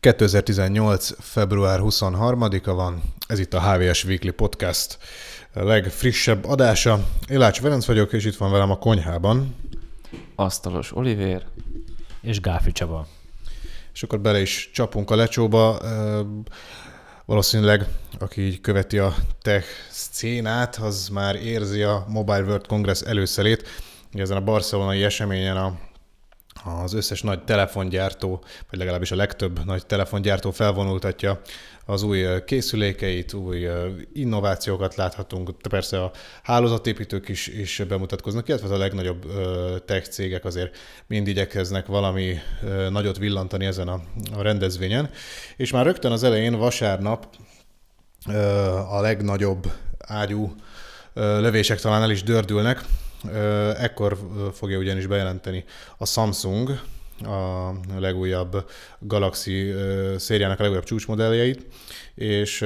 2018. február 23-a van, ez itt a HVS Weekly Podcast legfrissebb adása. Én Lács Ferenc vagyok, és itt van velem a konyhában. Asztalos Olivér. És Gáfi Csaba. És akkor bele is csapunk a lecsóba. Valószínűleg, aki így követi a tech szcénát, az már érzi a Mobile World Congress előszelét. Ezen a barcelonai eseményen a az összes nagy telefongyártó, vagy legalábbis a legtöbb nagy telefongyártó felvonultatja az új készülékeit, új innovációkat láthatunk, persze a hálózatépítők is, is bemutatkoznak, illetve a legnagyobb tech cégek azért mind igyekeznek valami nagyot villantani ezen a, a rendezvényen. És már rögtön az elején vasárnap a legnagyobb ágyú lövések talán el is dördülnek, Ekkor fogja ugyanis bejelenteni a Samsung a legújabb Galaxy szériának a legújabb csúcsmodelljeit, és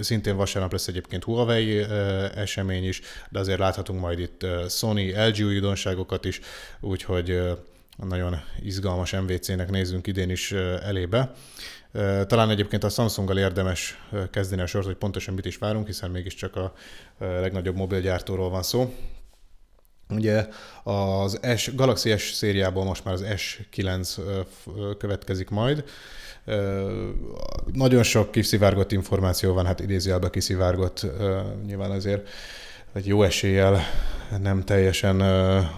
szintén vasárnap lesz egyébként Huawei esemény is, de azért láthatunk majd itt Sony, LG újdonságokat is, úgyhogy nagyon izgalmas MVC-nek nézzünk idén is elébe. Talán egyébként a Samsunggal érdemes kezdeni a sort, hogy pontosan mit is várunk, hiszen mégiscsak a legnagyobb mobilgyártóról van szó. Ugye az S, Galaxy S szériából most már az S9 következik majd. Nagyon sok kiszivárgott információ van, hát idézőjelben kiszivárgott, nyilván azért egy jó eséllyel nem teljesen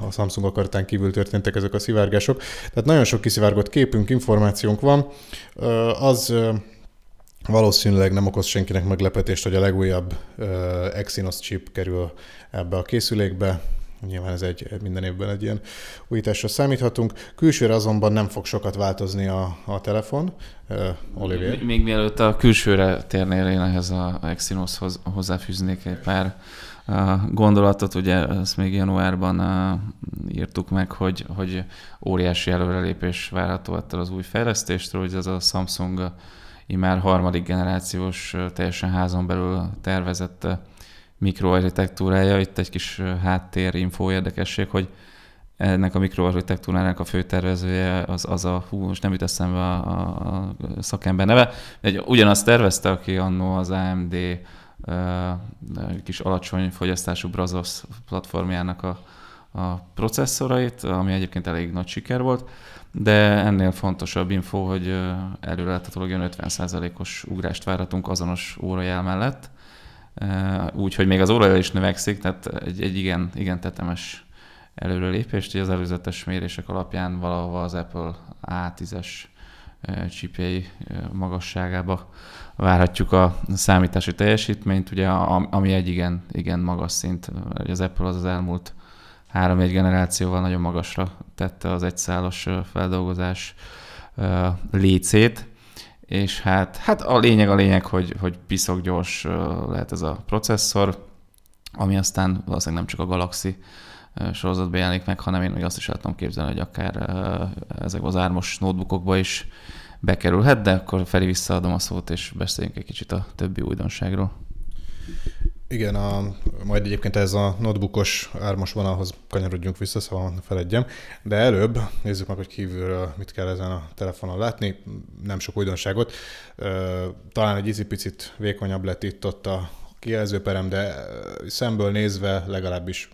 a Samsung akaratán kívül történtek ezek a szivárgások. Tehát nagyon sok kiszivárgott képünk, információnk van. Az valószínűleg nem okoz senkinek meglepetést, hogy a legújabb Exynos chip kerül ebbe a készülékbe, Nyilván ez egy minden évben egy ilyen újításra számíthatunk. Külsőre azonban nem fog sokat változni a, a telefon. Uh, Olivier. Még, még mielőtt a külsőre térnél, én ehhez a Exynoshoz hozzáfűznék egy pár gondolatot. Ugye ezt még januárban írtuk meg, hogy, hogy óriási előrelépés várható ettől az új fejlesztéstől, hogy ez a Samsung imár harmadik generációs, teljesen házon belül tervezett mikroarchitektúrája. Itt egy kis háttérinfó érdekesség, hogy ennek a mikroarchitektúrának a főtervezője az, az a, hú, most nem jut eszembe a, a, szakember neve, egy, ugyanazt tervezte, aki annó az AMD uh, kis alacsony fogyasztású Brazos platformjának a, a processzorait, ami egyébként elég nagy siker volt, de ennél fontosabb info, hogy előreláthatólag 50%-os ugrást várhatunk azonos órajel mellett, úgyhogy még az óra is növekszik, tehát egy, egy igen, igen tetemes előrelépést, hogy az előzetes mérések alapján valahova az Apple A10-es csipjei magasságába várhatjuk a számítási teljesítményt, ugye, ami egy igen, igen magas szint. Az Apple az az elmúlt három-egy generációval nagyon magasra tette az egyszálos feldolgozás lécét, és hát, hát a lényeg a lényeg, hogy, hogy piszok gyors lehet ez a processzor, ami aztán valószínűleg nem csak a Galaxy sorozatban jelenik meg, hanem én még azt is el tudom képzelni, hogy akár ezekben az ármos notebookokba is bekerülhet, de akkor felé visszaadom a szót, és beszéljünk egy kicsit a többi újdonságról. Igen, a, majd egyébként ez a notebookos ármos vonalhoz kanyarodjunk vissza, szóval feledjem. De előbb nézzük meg, hogy kívülről mit kell ezen a telefonon látni. Nem sok újdonságot. Talán egy picit vékonyabb lett itt ott a kijelzőperem, de szemből nézve legalábbis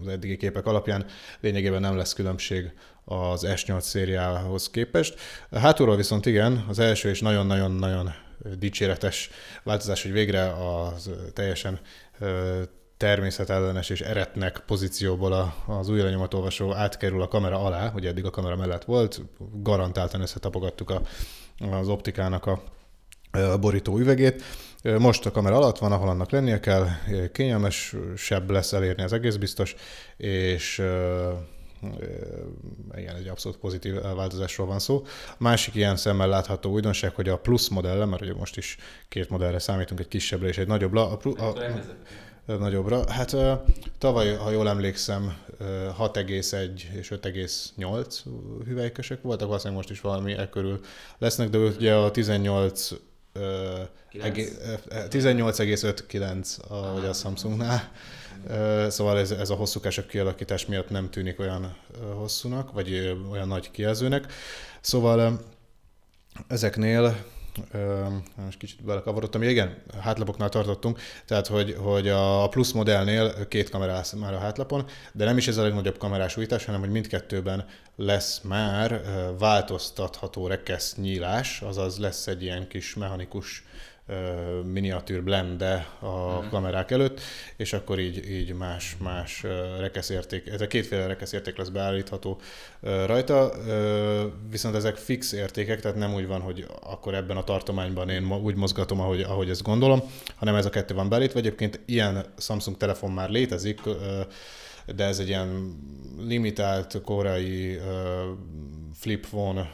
az eddigi képek alapján lényegében nem lesz különbség az S8 szériához képest. Hátulról viszont igen, az első és nagyon-nagyon-nagyon dicséretes változás, hogy végre az teljesen természetellenes és eretnek pozícióból az új lenyomatolvasó átkerül a kamera alá, hogy eddig a kamera mellett volt, garantáltan összetapogattuk a, az optikának a, a borító üvegét. Most a kamera alatt van, ahol annak lennie kell, kényelmesebb lesz elérni az egész biztos, és igen, egy abszolút pozitív változásról van szó. A másik ilyen szemmel látható újdonság, hogy a plusz modelle, mert ugye most is két modellre számítunk, egy kisebbre és egy nagyobbra. A, a, a, nagyobbra. Hát tavaly, ha jól emlékszem, 6,1 és 5,8 hüvelykösök voltak, valószínűleg most is valami e körül lesznek, de ugye a 18 18,59, ahogy a Samsungnál Szóval ez, ez a hosszúkások kialakítás miatt nem tűnik olyan hosszúnak, vagy olyan nagy kijelzőnek. Szóval ezeknél most kicsit belekavarodtam, igen, hátlapoknál tartottunk, tehát hogy, hogy a plusz modellnél két kamera már a hátlapon, de nem is ez a legnagyobb kamerás újítás, hanem hogy mindkettőben lesz már változtatható rekesz nyílás, azaz lesz egy ilyen kis mechanikus miniatűr blende a uh-huh. kamerák előtt, és akkor így, így más, más rekeszérték, ez a kétféle rekeszérték lesz beállítható rajta, viszont ezek fix értékek, tehát nem úgy van, hogy akkor ebben a tartományban én úgy mozgatom, ahogy, ahogy ezt gondolom, hanem ez a kettő van beállítva. Egyébként ilyen Samsung telefon már létezik, de ez egy ilyen limitált korai flip phone,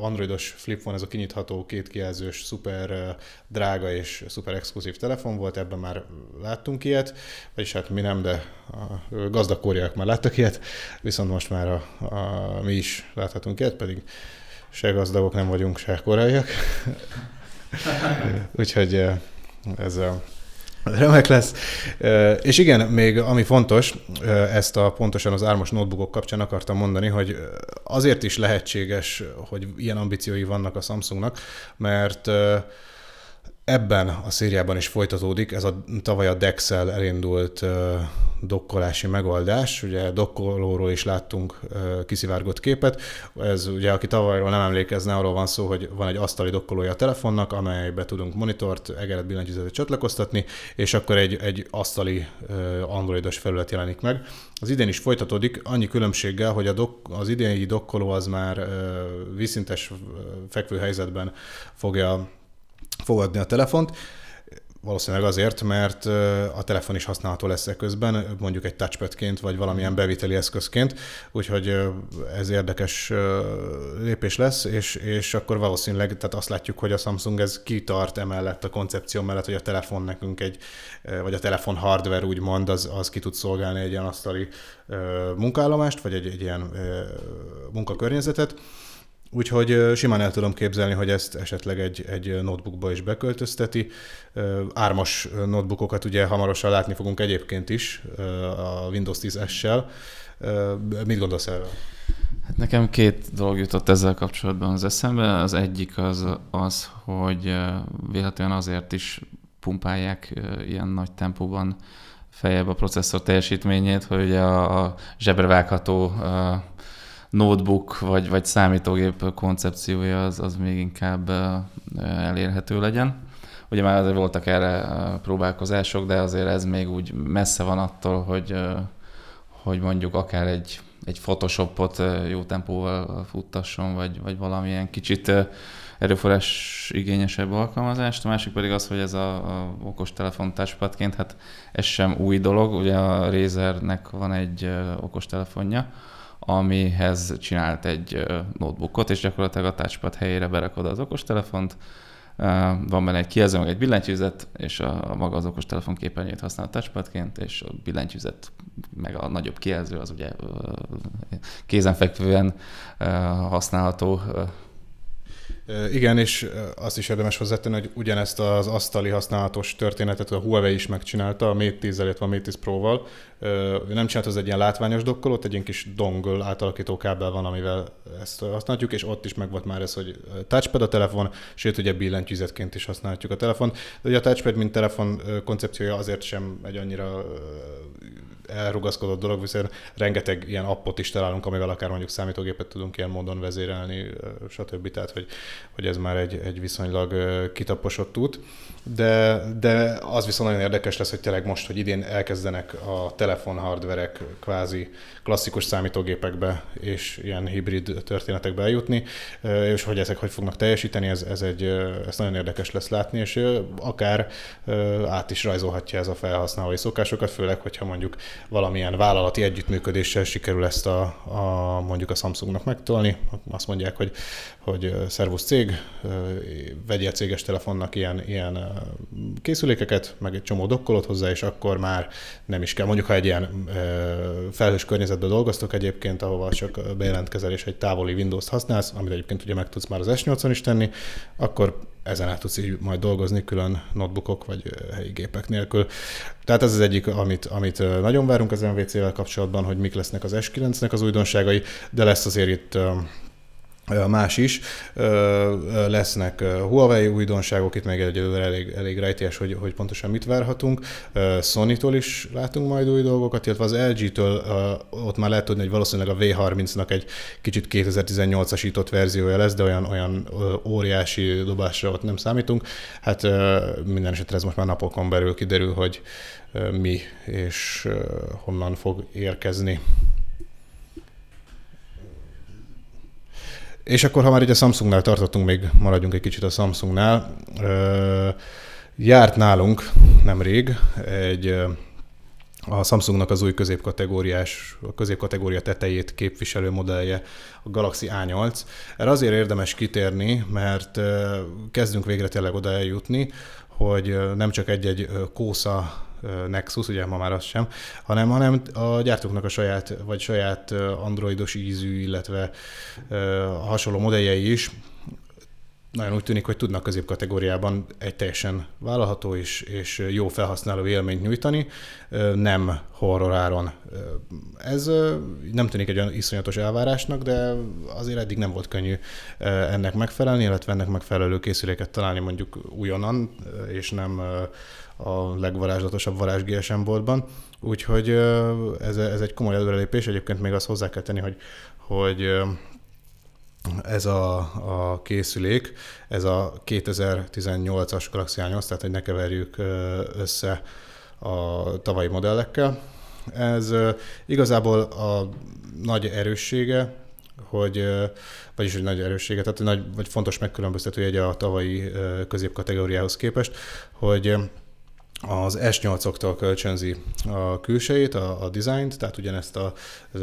androidos flip phone, ez a kinyitható, kétkijelzős, szuper drága és szuper exkluzív telefon volt, ebben már láttunk ilyet, vagyis hát mi nem, de a gazdag kóriák már láttak ilyet, viszont most már a, a, mi is láthatunk ilyet, pedig se gazdagok nem vagyunk, se koreaiak. Úgyhogy ez a remek lesz. És igen, még ami fontos, ezt a pontosan az ármos notebookok kapcsán akartam mondani, hogy azért is lehetséges, hogy ilyen ambíciói vannak a Samsungnak, mert ebben a szériában is folytatódik, ez a tavaly a Dexel elindult dokkolási megoldás. Ugye dokkolóról is láttunk kiszivárgott képet. Ez ugye, aki tavalyról nem emlékezne, arról van szó, hogy van egy asztali dokkolója a telefonnak, amelybe tudunk monitort, egeret, billentyűzetet csatlakoztatni, és akkor egy, egy asztali androidos felület jelenik meg. Az idén is folytatódik, annyi különbséggel, hogy a dok, az idei dokkoló az már vízszintes fekvő helyzetben fogja fogadni a telefont. Valószínűleg azért, mert a telefon is használható lesz közben, mondjuk egy touchpadként, vagy valamilyen beviteli eszközként, úgyhogy ez érdekes lépés lesz, és, és akkor valószínűleg tehát azt látjuk, hogy a Samsung ez kitart emellett a koncepció mellett, hogy a telefon nekünk egy, vagy a telefon hardware úgymond, az, az ki tud szolgálni egy ilyen asztali munkállomást, vagy egy, egy ilyen munkakörnyezetet. Úgyhogy simán el tudom képzelni, hogy ezt esetleg egy, egy notebookba is beköltözteti. Ármas notebookokat ugye hamarosan látni fogunk egyébként is a Windows 10 S-sel. Mit gondolsz erről? Hát nekem két dolog jutott ezzel kapcsolatban az eszembe. Az egyik az, az hogy véletlenül azért is pumpálják ilyen nagy tempóban feljebb a processzor teljesítményét, hogy a, zsebrevágható notebook vagy, vagy számítógép koncepciója az, az még inkább elérhető legyen. Ugye már azért voltak erre próbálkozások, de azért ez még úgy messze van attól, hogy, hogy mondjuk akár egy, egy Photoshopot jó tempóval futtasson, vagy, vagy valamilyen kicsit erőforrás igényesebb alkalmazást. A másik pedig az, hogy ez a, a okostelefon touchpadként, hát ez sem új dolog. Ugye a Razernek van egy okostelefonja, amihez csinált egy notebookot, és gyakorlatilag a touchpad helyére berakod az okostelefont, van benne egy kijelző, egy billentyűzet, és a, a maga az okostelefon képernyőt használ a touchpadként, és a billentyűzet meg a nagyobb kijelző az ugye kézenfekvően használható igen, és azt is érdemes hozzátenni, hogy ugyanezt az asztali használatos történetet a Huawei is megcsinálta a Mate 10 illetve a Mate 10 Pro-val. Nem csinált az egy ilyen látványos dokkolót, egy ilyen kis dongle átalakító kábel van, amivel ezt használjuk, és ott is megvolt már ez, hogy touchpad a telefon, sőt ugye billentyűzetként is használhatjuk a telefon. De ugye a touchpad, mint telefon koncepciója azért sem egy annyira elrugaszkodott dolog, viszont rengeteg ilyen appot is találunk, amivel akár mondjuk számítógépet tudunk ilyen módon vezérelni, stb. Tehát, hogy, hogy ez már egy, egy viszonylag kitaposott út. De, de az viszont nagyon érdekes lesz, hogy tényleg most, hogy idén elkezdenek a telefon hardverek kvázi klasszikus számítógépekbe és ilyen hibrid történetekbe eljutni, és hogy ezek hogy fognak teljesíteni, ez, ez egy, ez nagyon érdekes lesz látni, és akár át is rajzolhatja ez a felhasználói szokásokat, főleg, hogyha mondjuk valamilyen vállalati együttműködéssel sikerül ezt a, a mondjuk a Samsungnak megtolni. Azt mondják, hogy, hogy szervusz cég, vegyél céges telefonnak ilyen, ilyen készülékeket, meg egy csomó dokkolót hozzá, és akkor már nem is kell. Mondjuk, ha egy ilyen felhős környezetben dolgoztok egyébként, ahova csak bejelentkezel és egy távoli Windows-t használsz, amit egyébként ugye meg tudsz már az S8-on is tenni, akkor ezen át tudsz így majd dolgozni külön notebookok vagy helyi gépek nélkül. Tehát ez az egyik, amit, amit nagyon várunk az MVC-vel kapcsolatban, hogy mik lesznek az S9-nek az újdonságai, de lesz azért itt más is. Lesznek Huawei újdonságok, itt még egyelőre elég, elég rejtélyes, hogy, hogy pontosan mit várhatunk. Sony-tól is látunk majd új dolgokat, illetve az LG-től ott már lehet tudni, hogy valószínűleg a V30-nak egy kicsit 2018-asított verziója lesz, de olyan, olyan óriási dobásra ott nem számítunk. Hát minden esetre ez most már napokon belül kiderül, hogy mi és honnan fog érkezni. És akkor, ha már ugye Samsungnál tartottunk, még maradjunk egy kicsit a Samsungnál. Járt nálunk nemrég egy a Samsungnak az új középkategóriás, a középkategória tetejét képviselő modellje, a Galaxy A8. Erre azért érdemes kitérni, mert kezdünk végre tényleg oda eljutni, hogy nem csak egy-egy kósza Nexus, ugye ma már az sem, hanem, hanem a gyártóknak a saját, vagy saját androidos ízű, illetve hasonló modelljei is nagyon úgy tűnik, hogy tudnak középkategóriában egy teljesen vállalható és, és jó felhasználó élményt nyújtani, nem horroráron. Ez nem tűnik egy olyan iszonyatos elvárásnak, de azért eddig nem volt könnyű ennek megfelelni, illetve ennek megfelelő készüléket találni mondjuk újonnan, és nem a legvarázslatosabb varázs GSM boltban. Úgyhogy ez, ez egy komoly előrelépés. Egyébként még azt hozzá kell tenni, hogy, hogy ez a, a készülék, ez a 2018-as Galaxy A8, tehát hogy ne keverjük össze a tavalyi modellekkel. Ez igazából a nagy erőssége, hogy, vagyis hogy nagy erőssége, tehát nagy, vagy fontos megkülönböztető egy a tavalyi középkategóriához képest, hogy az S8-októl kölcsönzi a külsejét, a, a dizájnt, tehát ugyanezt a, a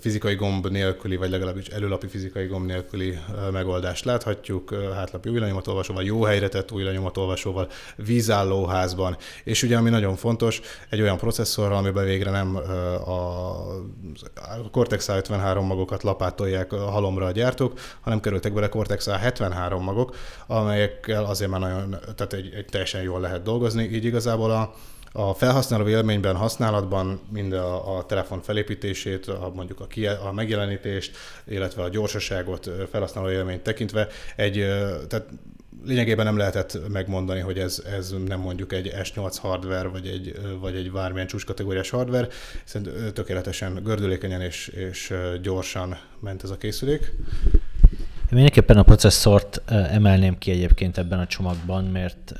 fizikai gomb nélküli, vagy legalábbis előlapi fizikai gomb nélküli megoldást láthatjuk, hátlapi új lenyomatolvasóval, jó helyre tett új lenyomatolvasóval, vízállóházban, és ugye ami nagyon fontos, egy olyan processzorral, amiben végre nem a Cortex A53 magokat lapátolják a halomra a gyártók, hanem kerültek bele Cortex A73 magok, amelyekkel azért már nagyon, tehát egy, egy teljesen jól lehet dolgozni, így igazából igazából a, a felhasználó élményben, használatban mind a, a telefon felépítését, a, mondjuk a, kie, a megjelenítést, illetve a gyorsaságot felhasználó élményt tekintve egy, tehát lényegében nem lehetett megmondani, hogy ez, ez nem mondjuk egy S8 hardware, vagy egy, vagy egy bármilyen csúcskategóriás hardware, hiszen tökéletesen gördülékenyen és, és gyorsan ment ez a készülék. Mindenképpen a processzort emelném ki egyébként ebben a csomagban, mert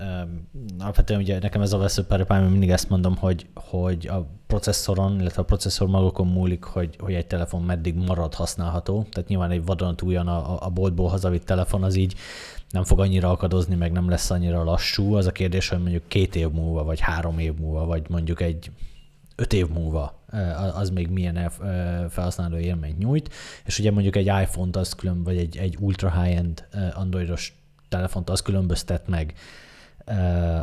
alapvetően ugye nekem ez a veszőpárapám, hogy mindig ezt mondom, hogy, hogy a processzoron, illetve a processzor magokon múlik, hogy, hogy egy telefon meddig marad használható. Tehát nyilván egy vadonatújan a, a boltból hazavitt telefon az így nem fog annyira akadozni, meg nem lesz annyira lassú. Az a kérdés, hogy mondjuk két év múlva, vagy három év múlva, vagy mondjuk egy öt év múlva az még milyen felhasználó élményt nyújt, és ugye mondjuk egy iPhone-t az külön, vagy egy, egy ultra high-end androidos telefont az különböztet meg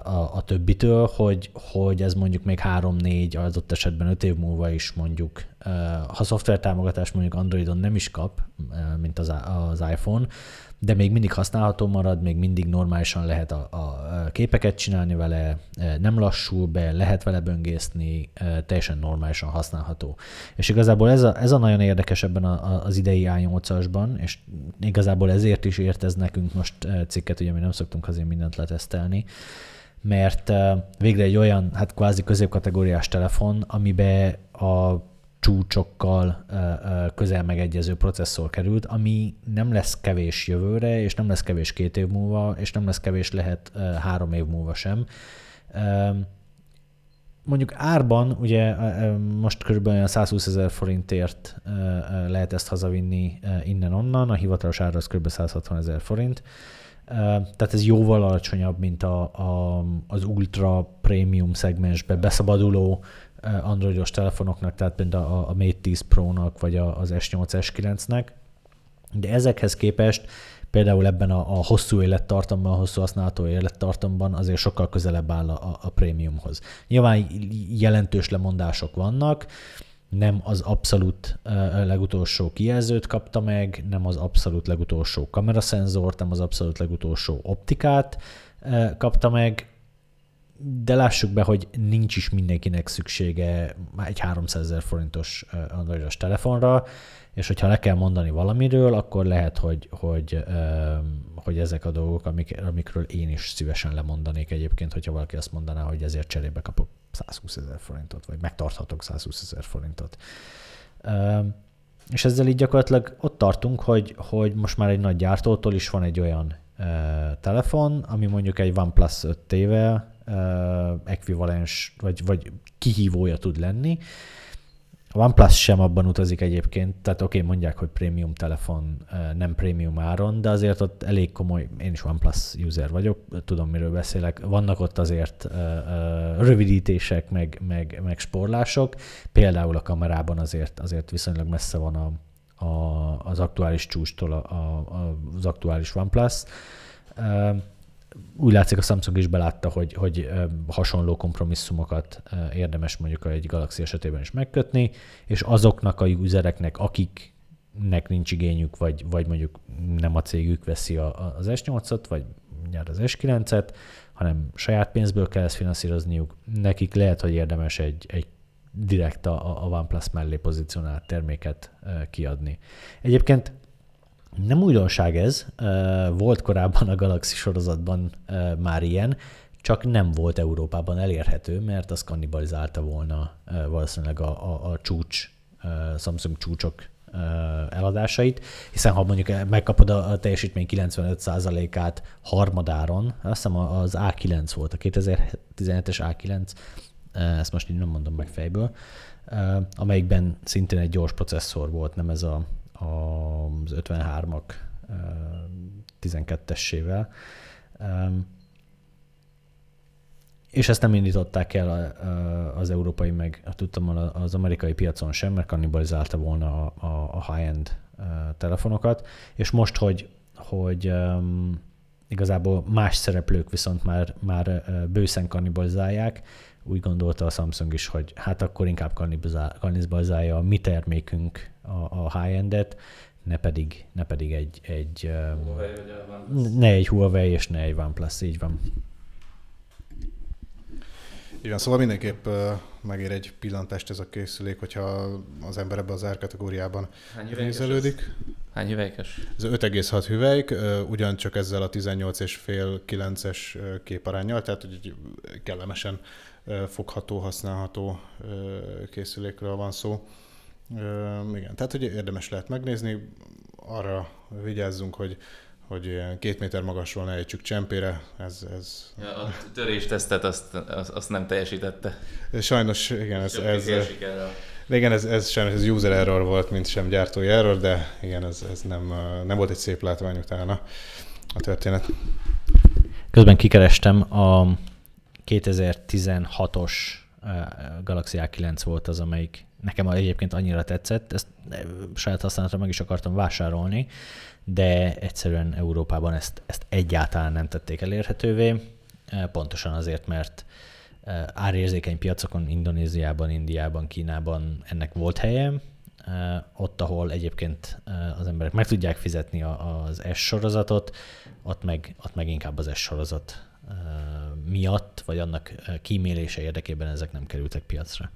a, a többitől, hogy, hogy ez mondjuk még 3-4, adott esetben 5 év múlva is mondjuk, ha szoftver támogatás mondjuk Androidon nem is kap, mint az, az iPhone, de még mindig használható marad, még mindig normálisan lehet a, a képeket csinálni vele, e, nem lassul be, lehet vele böngészni, e, teljesen normálisan használható. És igazából ez a, ez a nagyon érdekes ebben a, az idei A8-asban, és igazából ezért is ért ez nekünk most e, cikket, ugye mi nem szoktunk azért mindent letesztelni, mert végre egy olyan, hát kvázi középkategóriás telefon, amibe a csúcsokkal közel megegyező processzor került, ami nem lesz kevés jövőre, és nem lesz kevés két év múlva, és nem lesz kevés lehet három év múlva sem. Mondjuk árban, ugye most kb. 120 ezer forintért lehet ezt hazavinni innen-onnan, a hivatalos ára az kb. 160 ezer forint, tehát ez jóval alacsonyabb, mint a, a, az ultra prémium szegmensbe beszabaduló androidos telefonoknak, tehát például a, a Mate 10 Pro-nak, vagy a, az S8, S9-nek, de ezekhez képest például ebben a, a hosszú élettartamban, a hosszú használható élettartamban azért sokkal közelebb áll a, a prémiumhoz. Nyilván jelentős lemondások vannak, nem az abszolút uh, legutolsó kijelzőt kapta meg, nem az abszolút legutolsó kameraszenzort, nem az abszolút legutolsó optikát uh, kapta meg, de lássuk be, hogy nincs is mindenkinek szüksége egy 300 ezer forintos androidos telefonra, és hogyha le kell mondani valamiről, akkor lehet, hogy, hogy, hogy ezek a dolgok, amik, amikről én is szívesen lemondanék egyébként, hogyha valaki azt mondaná, hogy ezért cserébe kapok 120 ezer forintot, vagy megtarthatok 120 ezer forintot. És ezzel így gyakorlatilag ott tartunk, hogy, hogy most már egy nagy gyártótól is van egy olyan telefon, ami mondjuk egy OnePlus 5 tével ekvivalens, vagy, vagy kihívója tud lenni, a OnePlus sem abban utazik egyébként, tehát oké, okay, mondják, hogy prémium telefon, nem prémium áron, de azért ott elég komoly, én is OnePlus user vagyok, tudom, miről beszélek, vannak ott azért rövidítések, meg, meg, meg sporlások, például a kamerában azért, azért viszonylag messze van a, a, az aktuális csústól a, a, az aktuális OnePlus úgy látszik a Samsung is belátta, hogy, hogy hasonló kompromisszumokat érdemes mondjuk egy Galaxy esetében is megkötni, és azoknak a usereknek, akiknek nincs igényük, vagy, vagy mondjuk nem a cégük veszi a, az S8-ot, vagy nyár az S9-et, hanem saját pénzből kell ezt finanszírozniuk, nekik lehet, hogy érdemes egy, egy direkt a, a OnePlus mellé pozícionált terméket kiadni. Egyébként nem újdonság ez, volt korábban a Galaxy sorozatban már ilyen, csak nem volt Európában elérhető, mert az kannibalizálta volna valószínűleg a, a, a csúcs, Samsung csúcsok eladásait, hiszen ha mondjuk megkapod a teljesítmény 95%-át harmadáron, azt hiszem az A9 volt, a 2017-es A9, ezt most így nem mondom meg fejből, amelyikben szintén egy gyors processzor volt, nem ez a az 53-ak 12-essével. És ezt nem indították el az európai, meg tudtam az amerikai piacon sem, mert kannibalizálta volna a, high-end telefonokat. És most, hogy, hogy igazából más szereplők viszont már, már bőszen kannibalizálják, úgy gondolta a Samsung is, hogy hát akkor inkább kannibalizálja a mi termékünk a, a high-endet, ne pedig, ne pedig egy, egy um, ne egy Huawei és ne egy OnePlus, így van. Igen, szóval mindenképp uh, megér egy pillantást ez a készülék, hogyha az ember ebben az árkategóriában nézelődik. Hány hüvelykes? Ez 5,6 hüvelyk, uh, ugyancsak ezzel a 18,5-9-es képarányjal, tehát hogy kellemesen fogható, használható készülékről van szó. Igen, tehát hogy érdemes lehet megnézni, arra vigyázzunk, hogy hogy két méter magasról ne ejtsük csempére, ez... ez... Ja, a töréstesztet azt, azt, azt nem teljesítette. Sajnos, igen, ez... ez igen, ez, ez sajnos ez user error volt, mint sem gyártói error, de igen, ez, ez nem, nem volt egy szép látvány utána a történet. Közben kikerestem a 2016-os Galaxy A9 volt az, amelyik nekem egyébként annyira tetszett, ezt saját használatra meg is akartam vásárolni, de egyszerűen Európában ezt, ezt egyáltalán nem tették elérhetővé, pontosan azért, mert árérzékeny piacokon, Indonéziában, Indiában, Kínában ennek volt helye, ott, ahol egyébként az emberek meg tudják fizetni az S sorozatot, ott meg, ott meg inkább az S sorozat miatt, vagy annak kímélése érdekében ezek nem kerültek piacra.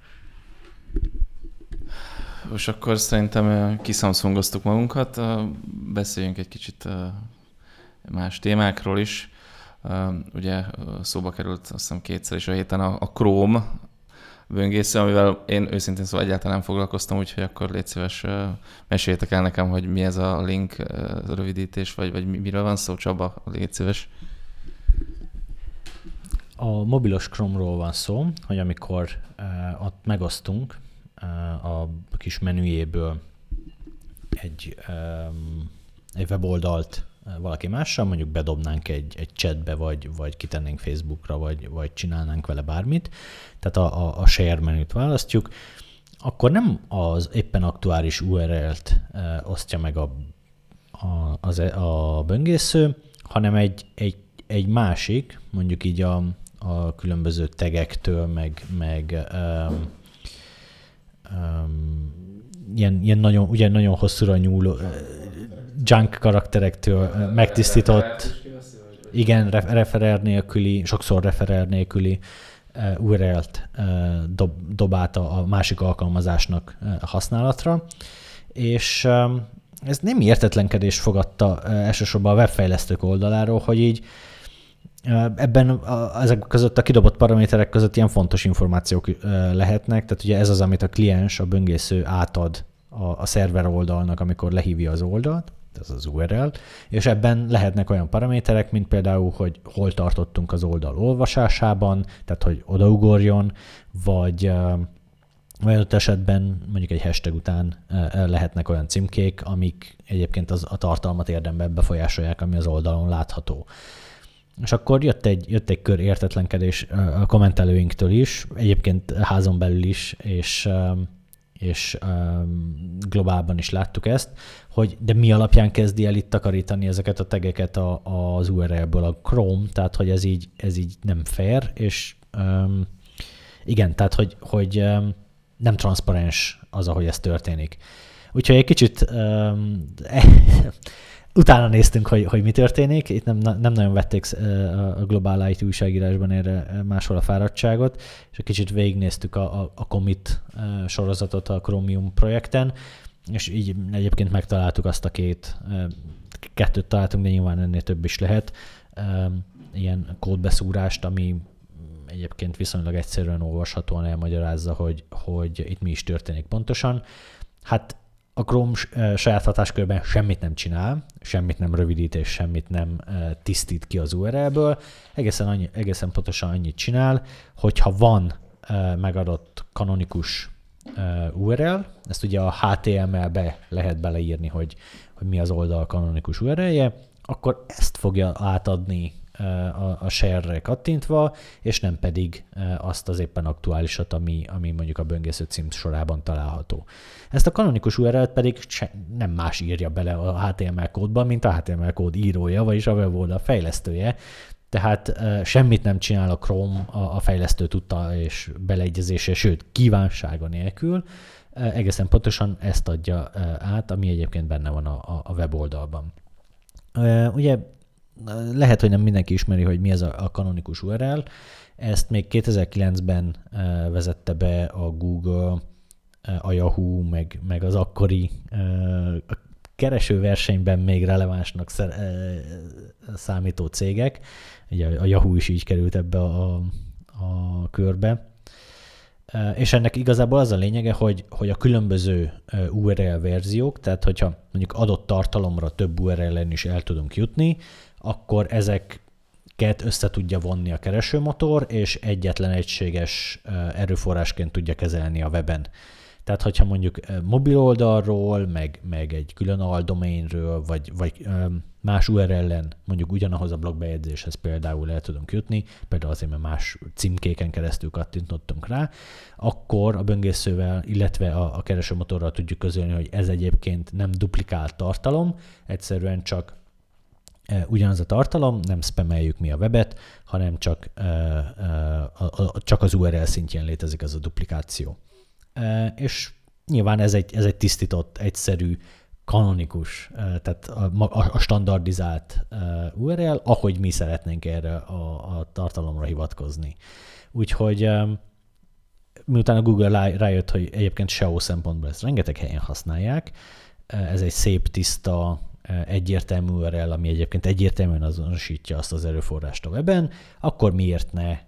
Most akkor szerintem kiszamszongoztuk magunkat, beszéljünk egy kicsit más témákról is. Ugye szóba került azt hiszem kétszer is a héten a, Chrome böngésző, amivel én őszintén szóval egyáltalán nem foglalkoztam, úgyhogy akkor légy szíves, meséljétek el nekem, hogy mi ez a link rövidítés, vagy, vagy miről van szó, Csaba, légy szíves. A mobilos Chrome-ról van szó, hogy amikor uh, ott megosztunk a kis menüjéből egy, egy weboldalt uh, valaki mással, mondjuk bedobnánk egy, egy chatbe, vagy, vagy kitennénk Facebookra, vagy, vagy csinálnánk vele bármit, tehát a, a, a share menüt választjuk, akkor nem az éppen aktuális URL-t uh, osztja meg a, a, az, e, a böngésző, hanem egy, egy, egy másik, mondjuk így a, a különböző tegektől, meg, meg um, ilyen, ilyen nagyon, ugye nagyon hosszúra nyúló uh, junk karakterektől uh, megtisztított Igen, referer nélküli, sokszor referer nélküli URL-t dob, dob át a másik alkalmazásnak használatra, és ez nem értetlenkedés fogadta elsősorban a webfejlesztők oldaláról, hogy így ebben a, ezek között a kidobott paraméterek között ilyen fontos információk lehetnek, tehát ugye ez az, amit a kliens, a böngésző átad a, a szerver oldalnak, amikor lehívja az oldalt, ez az URL, és ebben lehetnek olyan paraméterek, mint például, hogy hol tartottunk az oldal olvasásában, tehát hogy odaugorjon, vagy vagy adott esetben mondjuk egy hashtag után lehetnek olyan címkék, amik egyébként az, a tartalmat érdemben befolyásolják, ami az oldalon látható. És akkor jött egy, jött egy kör értetlenkedés a kommentelőinktől is, egyébként házon belül is, és, és globálban is láttuk ezt, hogy de mi alapján kezdi el itt takarítani ezeket a tegeket a, az URL-ből a Chrome, tehát hogy ez így, ez így nem fair, és igen, tehát hogy, hogy nem transzparens az, ahogy ez történik. Úgyhogy egy kicsit utána néztünk, hogy, hogy mi történik. Itt nem, nem nagyon vették a Global IT újságírásban erre máshol a fáradtságot, és egy kicsit végignéztük a, a, a commit sorozatot a Chromium projekten, és így egyébként megtaláltuk azt a két, kettőt találtunk, de nyilván ennél több is lehet, ilyen kódbeszúrást, ami egyébként viszonylag egyszerűen olvashatóan elmagyarázza, hogy, hogy itt mi is történik pontosan. Hát a Chrome saját hatáskörben semmit nem csinál, semmit nem rövidít és semmit nem tisztít ki az URL-ből, egészen, annyi, egészen pontosan annyit csinál, hogyha van megadott kanonikus URL, ezt ugye a HTML-be lehet beleírni, hogy, hogy mi az oldal kanonikus URL-je, akkor ezt fogja átadni a, a share-re kattintva, és nem pedig azt az éppen aktuálisat, ami, ami mondjuk a böngésző cím sorában található. Ezt a kanonikus URL-t pedig nem más írja bele a HTML kódban, mint a HTML kód írója, vagyis a weboldal fejlesztője, tehát semmit nem csinál a Chrome a, a fejlesztő tudta és beleegyezése, sőt, kívánsága nélkül. Egészen pontosan ezt adja át, ami egyébként benne van a, a weboldalban. Uh, ugye lehet, hogy nem mindenki ismeri, hogy mi ez a, a kanonikus URL. Ezt még 2009-ben uh, vezette be a Google, uh, a Yahoo, meg, meg az akkori uh, keresőversenyben még relevánsnak számító cégek. Ugye a Yahoo is így került ebbe a, a körbe. És ennek igazából az a lényege, hogy, hogy a különböző URL verziók, tehát hogyha mondjuk adott tartalomra több URL-en is el tudunk jutni, akkor ezeket össze tudja vonni a keresőmotor, és egyetlen egységes erőforrásként tudja kezelni a weben. Tehát, hogyha mondjuk mobil oldalról, meg, meg egy külön aldomainről, vagy, vagy más URL-en mondjuk ugyanahoz a blogbejegyzéshez például el tudunk jutni, például azért, mert más címkéken keresztül kattintottunk rá, akkor a böngészővel, illetve a, a keresőmotorral tudjuk közölni, hogy ez egyébként nem duplikált tartalom, egyszerűen csak ugyanaz a tartalom, nem spameljük mi a webet, hanem csak, csak az URL szintjén létezik az a duplikáció. És nyilván ez egy, ez egy tisztított, egyszerű, kanonikus, tehát a, a, a standardizált URL, ahogy mi szeretnénk erre a, a tartalomra hivatkozni. Úgyhogy miután a Google rájött, hogy egyébként SEO szempontból ezt rengeteg helyen használják, ez egy szép, tiszta, egyértelmű URL, ami egyébként egyértelműen azonosítja azt az erőforrást a weben, akkor miért ne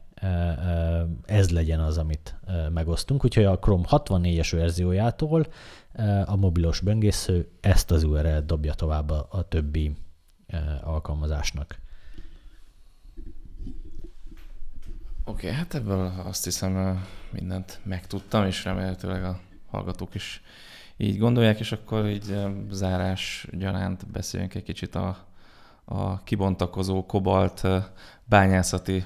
ez legyen az, amit megosztunk. Úgyhogy a Chrome 64-es verziójától a mobilos böngésző ezt az URL-t dobja tovább a többi alkalmazásnak. Oké, okay, hát ebből azt hiszem mindent megtudtam, és remélhetőleg a hallgatók is így gondolják, és akkor így zárás gyanánt beszéljünk egy kicsit a, a kibontakozó kobalt bányászati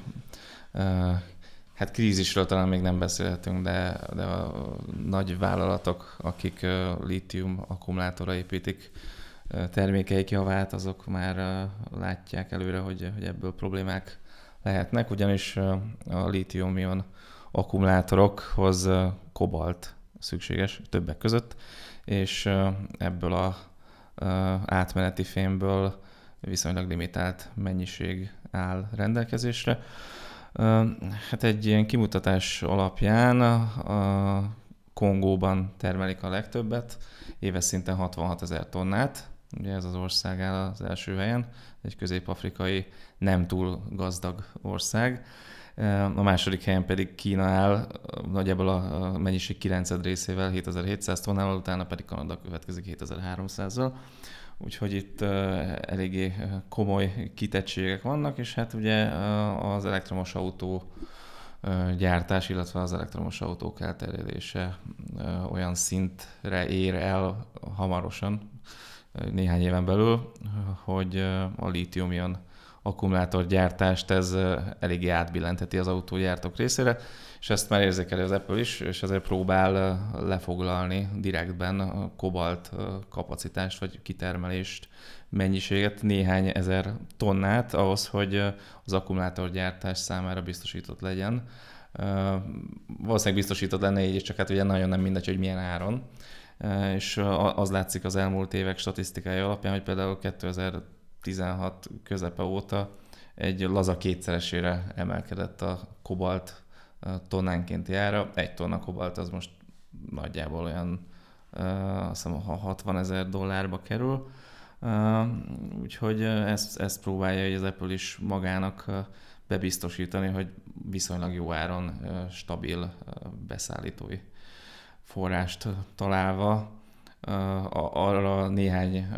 hát krízisről talán még nem beszélhetünk, de, de a nagy vállalatok, akik lítium akkumulátorra építik termékeik javát, azok már látják előre, hogy, hogy ebből problémák lehetnek, ugyanis a lítium-ion akkumulátorokhoz kobalt szükséges többek között, és ebből a átmeneti fémből viszonylag limitált mennyiség áll rendelkezésre. Hát egy ilyen kimutatás alapján a Kongóban termelik a legtöbbet, éves szinten 66 ezer tonnát, ugye ez az ország áll az első helyen, egy közép-afrikai nem túl gazdag ország. A második helyen pedig Kína áll nagyjából a mennyiség 9 részével 7700 tonnával, utána pedig Kanada következik 7300-zal. Úgyhogy itt eléggé komoly kitettségek vannak, és hát ugye az elektromos autó gyártás, illetve az elektromos autók elterjedése olyan szintre ér el hamarosan, néhány éven belül, hogy a lítium-ion akkumulátorgyártást ez eléggé átbillenteti az autógyártók részére, és ezt már érzékeli az Apple is, és ezért próbál lefoglalni direktben a kobalt kapacitást, vagy kitermelést, mennyiséget, néhány ezer tonnát ahhoz, hogy az akkumulátorgyártás számára biztosított legyen. Valószínűleg biztosított lenne így, csak hát ugye nagyon nem mindegy, hogy milyen áron. És az látszik az elmúlt évek statisztikája alapján, hogy például 2016 közepe óta egy laza kétszeresére emelkedett a kobalt tonnánkénti ára. Egy tonna kobalt az most nagyjából olyan azt hiszem 60 ezer dollárba kerül. Úgyhogy ezt, ezt próbálja hogy az Apple is magának bebiztosítani, hogy viszonylag jó áron stabil beszállítói forrást találva arra néhány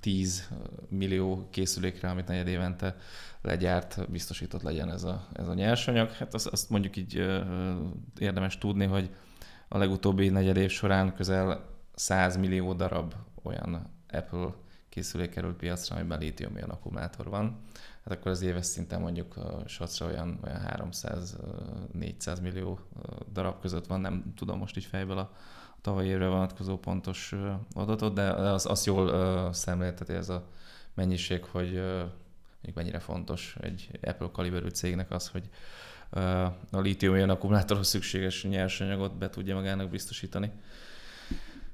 tíz millió készülékre, amit negyed évente legyárt, biztosított legyen ez a, ez a nyersanyag. Hát azt, azt mondjuk így érdemes tudni, hogy a legutóbbi negyed év során közel 100 millió darab olyan Apple készülék került piacra, amiben lítium akkumulátor van. Hát akkor az éves szinten mondjuk sacra olyan, olyan 300-400 millió darab között van, nem tudom most így fejből a, tavalyi évre vonatkozó pontos adatot, de az, az jól szemlélteti ez a mennyiség, hogy mondjuk mennyire fontos egy Apple kaliberű cégnek az, hogy a lítium akkumulátorhoz szükséges nyersanyagot be tudja magának biztosítani.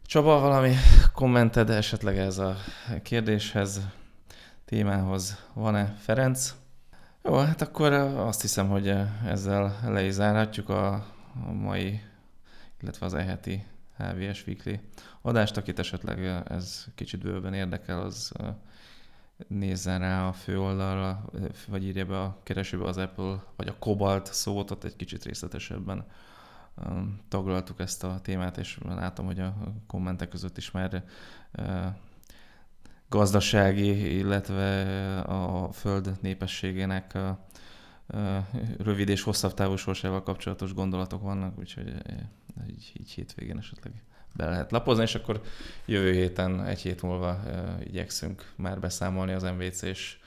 Csaba, valami kommented esetleg ez a kérdéshez, témához van-e? Ferenc? Jó, hát akkor azt hiszem, hogy ezzel le is zárhatjuk a, a mai, illetve az eheti HVS Weekly adást, akit esetleg ez kicsit bőven érdekel, az nézzen rá a fő oldalra, vagy írja be a keresőbe az Apple, vagy a Cobalt szót, ott egy kicsit részletesebben taglaltuk ezt a témát, és látom, hogy a kommentek között is már gazdasági, illetve a föld népességének rövid és hosszabb távú sorsával kapcsolatos gondolatok vannak, úgyhogy így, így hétvégén esetleg be lehet lapozni, és akkor jövő héten, egy hét múlva igyekszünk már beszámolni az MVC-s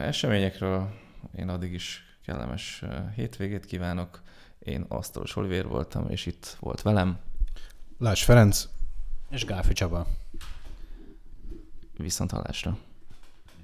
eseményekről. Én addig is kellemes hétvégét kívánok. Én Asztalos Olivér voltam, és itt volt velem. Lász Ferenc. És Gáfi Csaba. Viszont hallásra.